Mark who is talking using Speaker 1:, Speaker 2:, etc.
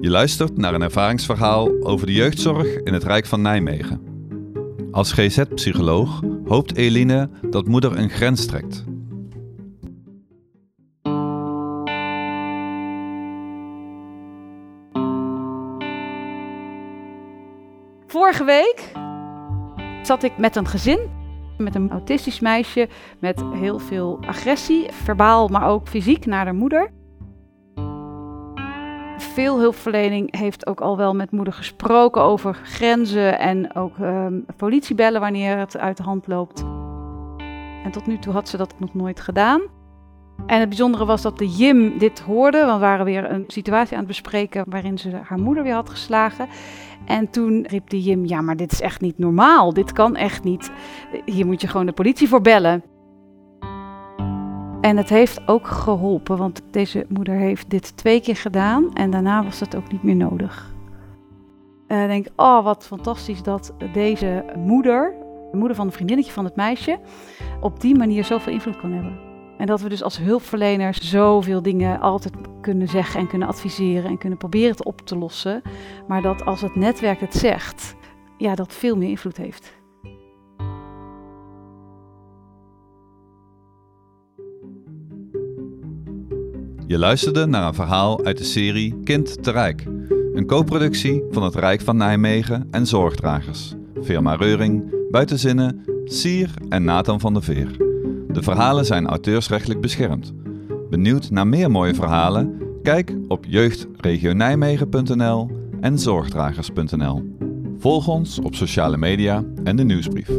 Speaker 1: Je luistert naar een ervaringsverhaal over de jeugdzorg in het Rijk van Nijmegen. Als GZ-psycholoog hoopt Eline dat moeder een grens trekt.
Speaker 2: Vorige week zat ik met een gezin, met een autistisch meisje met heel veel agressie, verbaal, maar ook fysiek naar haar moeder. Veel hulpverlening heeft ook al wel met moeder gesproken over grenzen en ook um, politie bellen wanneer het uit de hand loopt. En tot nu toe had ze dat nog nooit gedaan. En het bijzondere was dat de Jim dit hoorde. Want we waren weer een situatie aan het bespreken waarin ze haar moeder weer had geslagen. En toen riep de Jim, ja maar dit is echt niet normaal. Dit kan echt niet. Hier moet je gewoon de politie voor bellen. En het heeft ook geholpen, want deze moeder heeft dit twee keer gedaan en daarna was het ook niet meer nodig. En ik denk, oh wat fantastisch dat deze moeder, de moeder van een vriendinnetje van het meisje, op die manier zoveel invloed kan hebben. En dat we dus als hulpverleners zoveel dingen altijd kunnen zeggen en kunnen adviseren en kunnen proberen het op te lossen. Maar dat als het netwerk het zegt, ja, dat veel meer invloed heeft.
Speaker 1: Je luisterde naar een verhaal uit de serie Kind te Rijk. Een co-productie van het Rijk van Nijmegen en Zorgdragers. Firma Reuring, Buitenzinnen, Sier en Nathan van der Veer. De verhalen zijn auteursrechtelijk beschermd. Benieuwd naar meer mooie verhalen? Kijk op jeugdregionijmegen.nl en zorgdragers.nl. Volg ons op sociale media en de nieuwsbrief.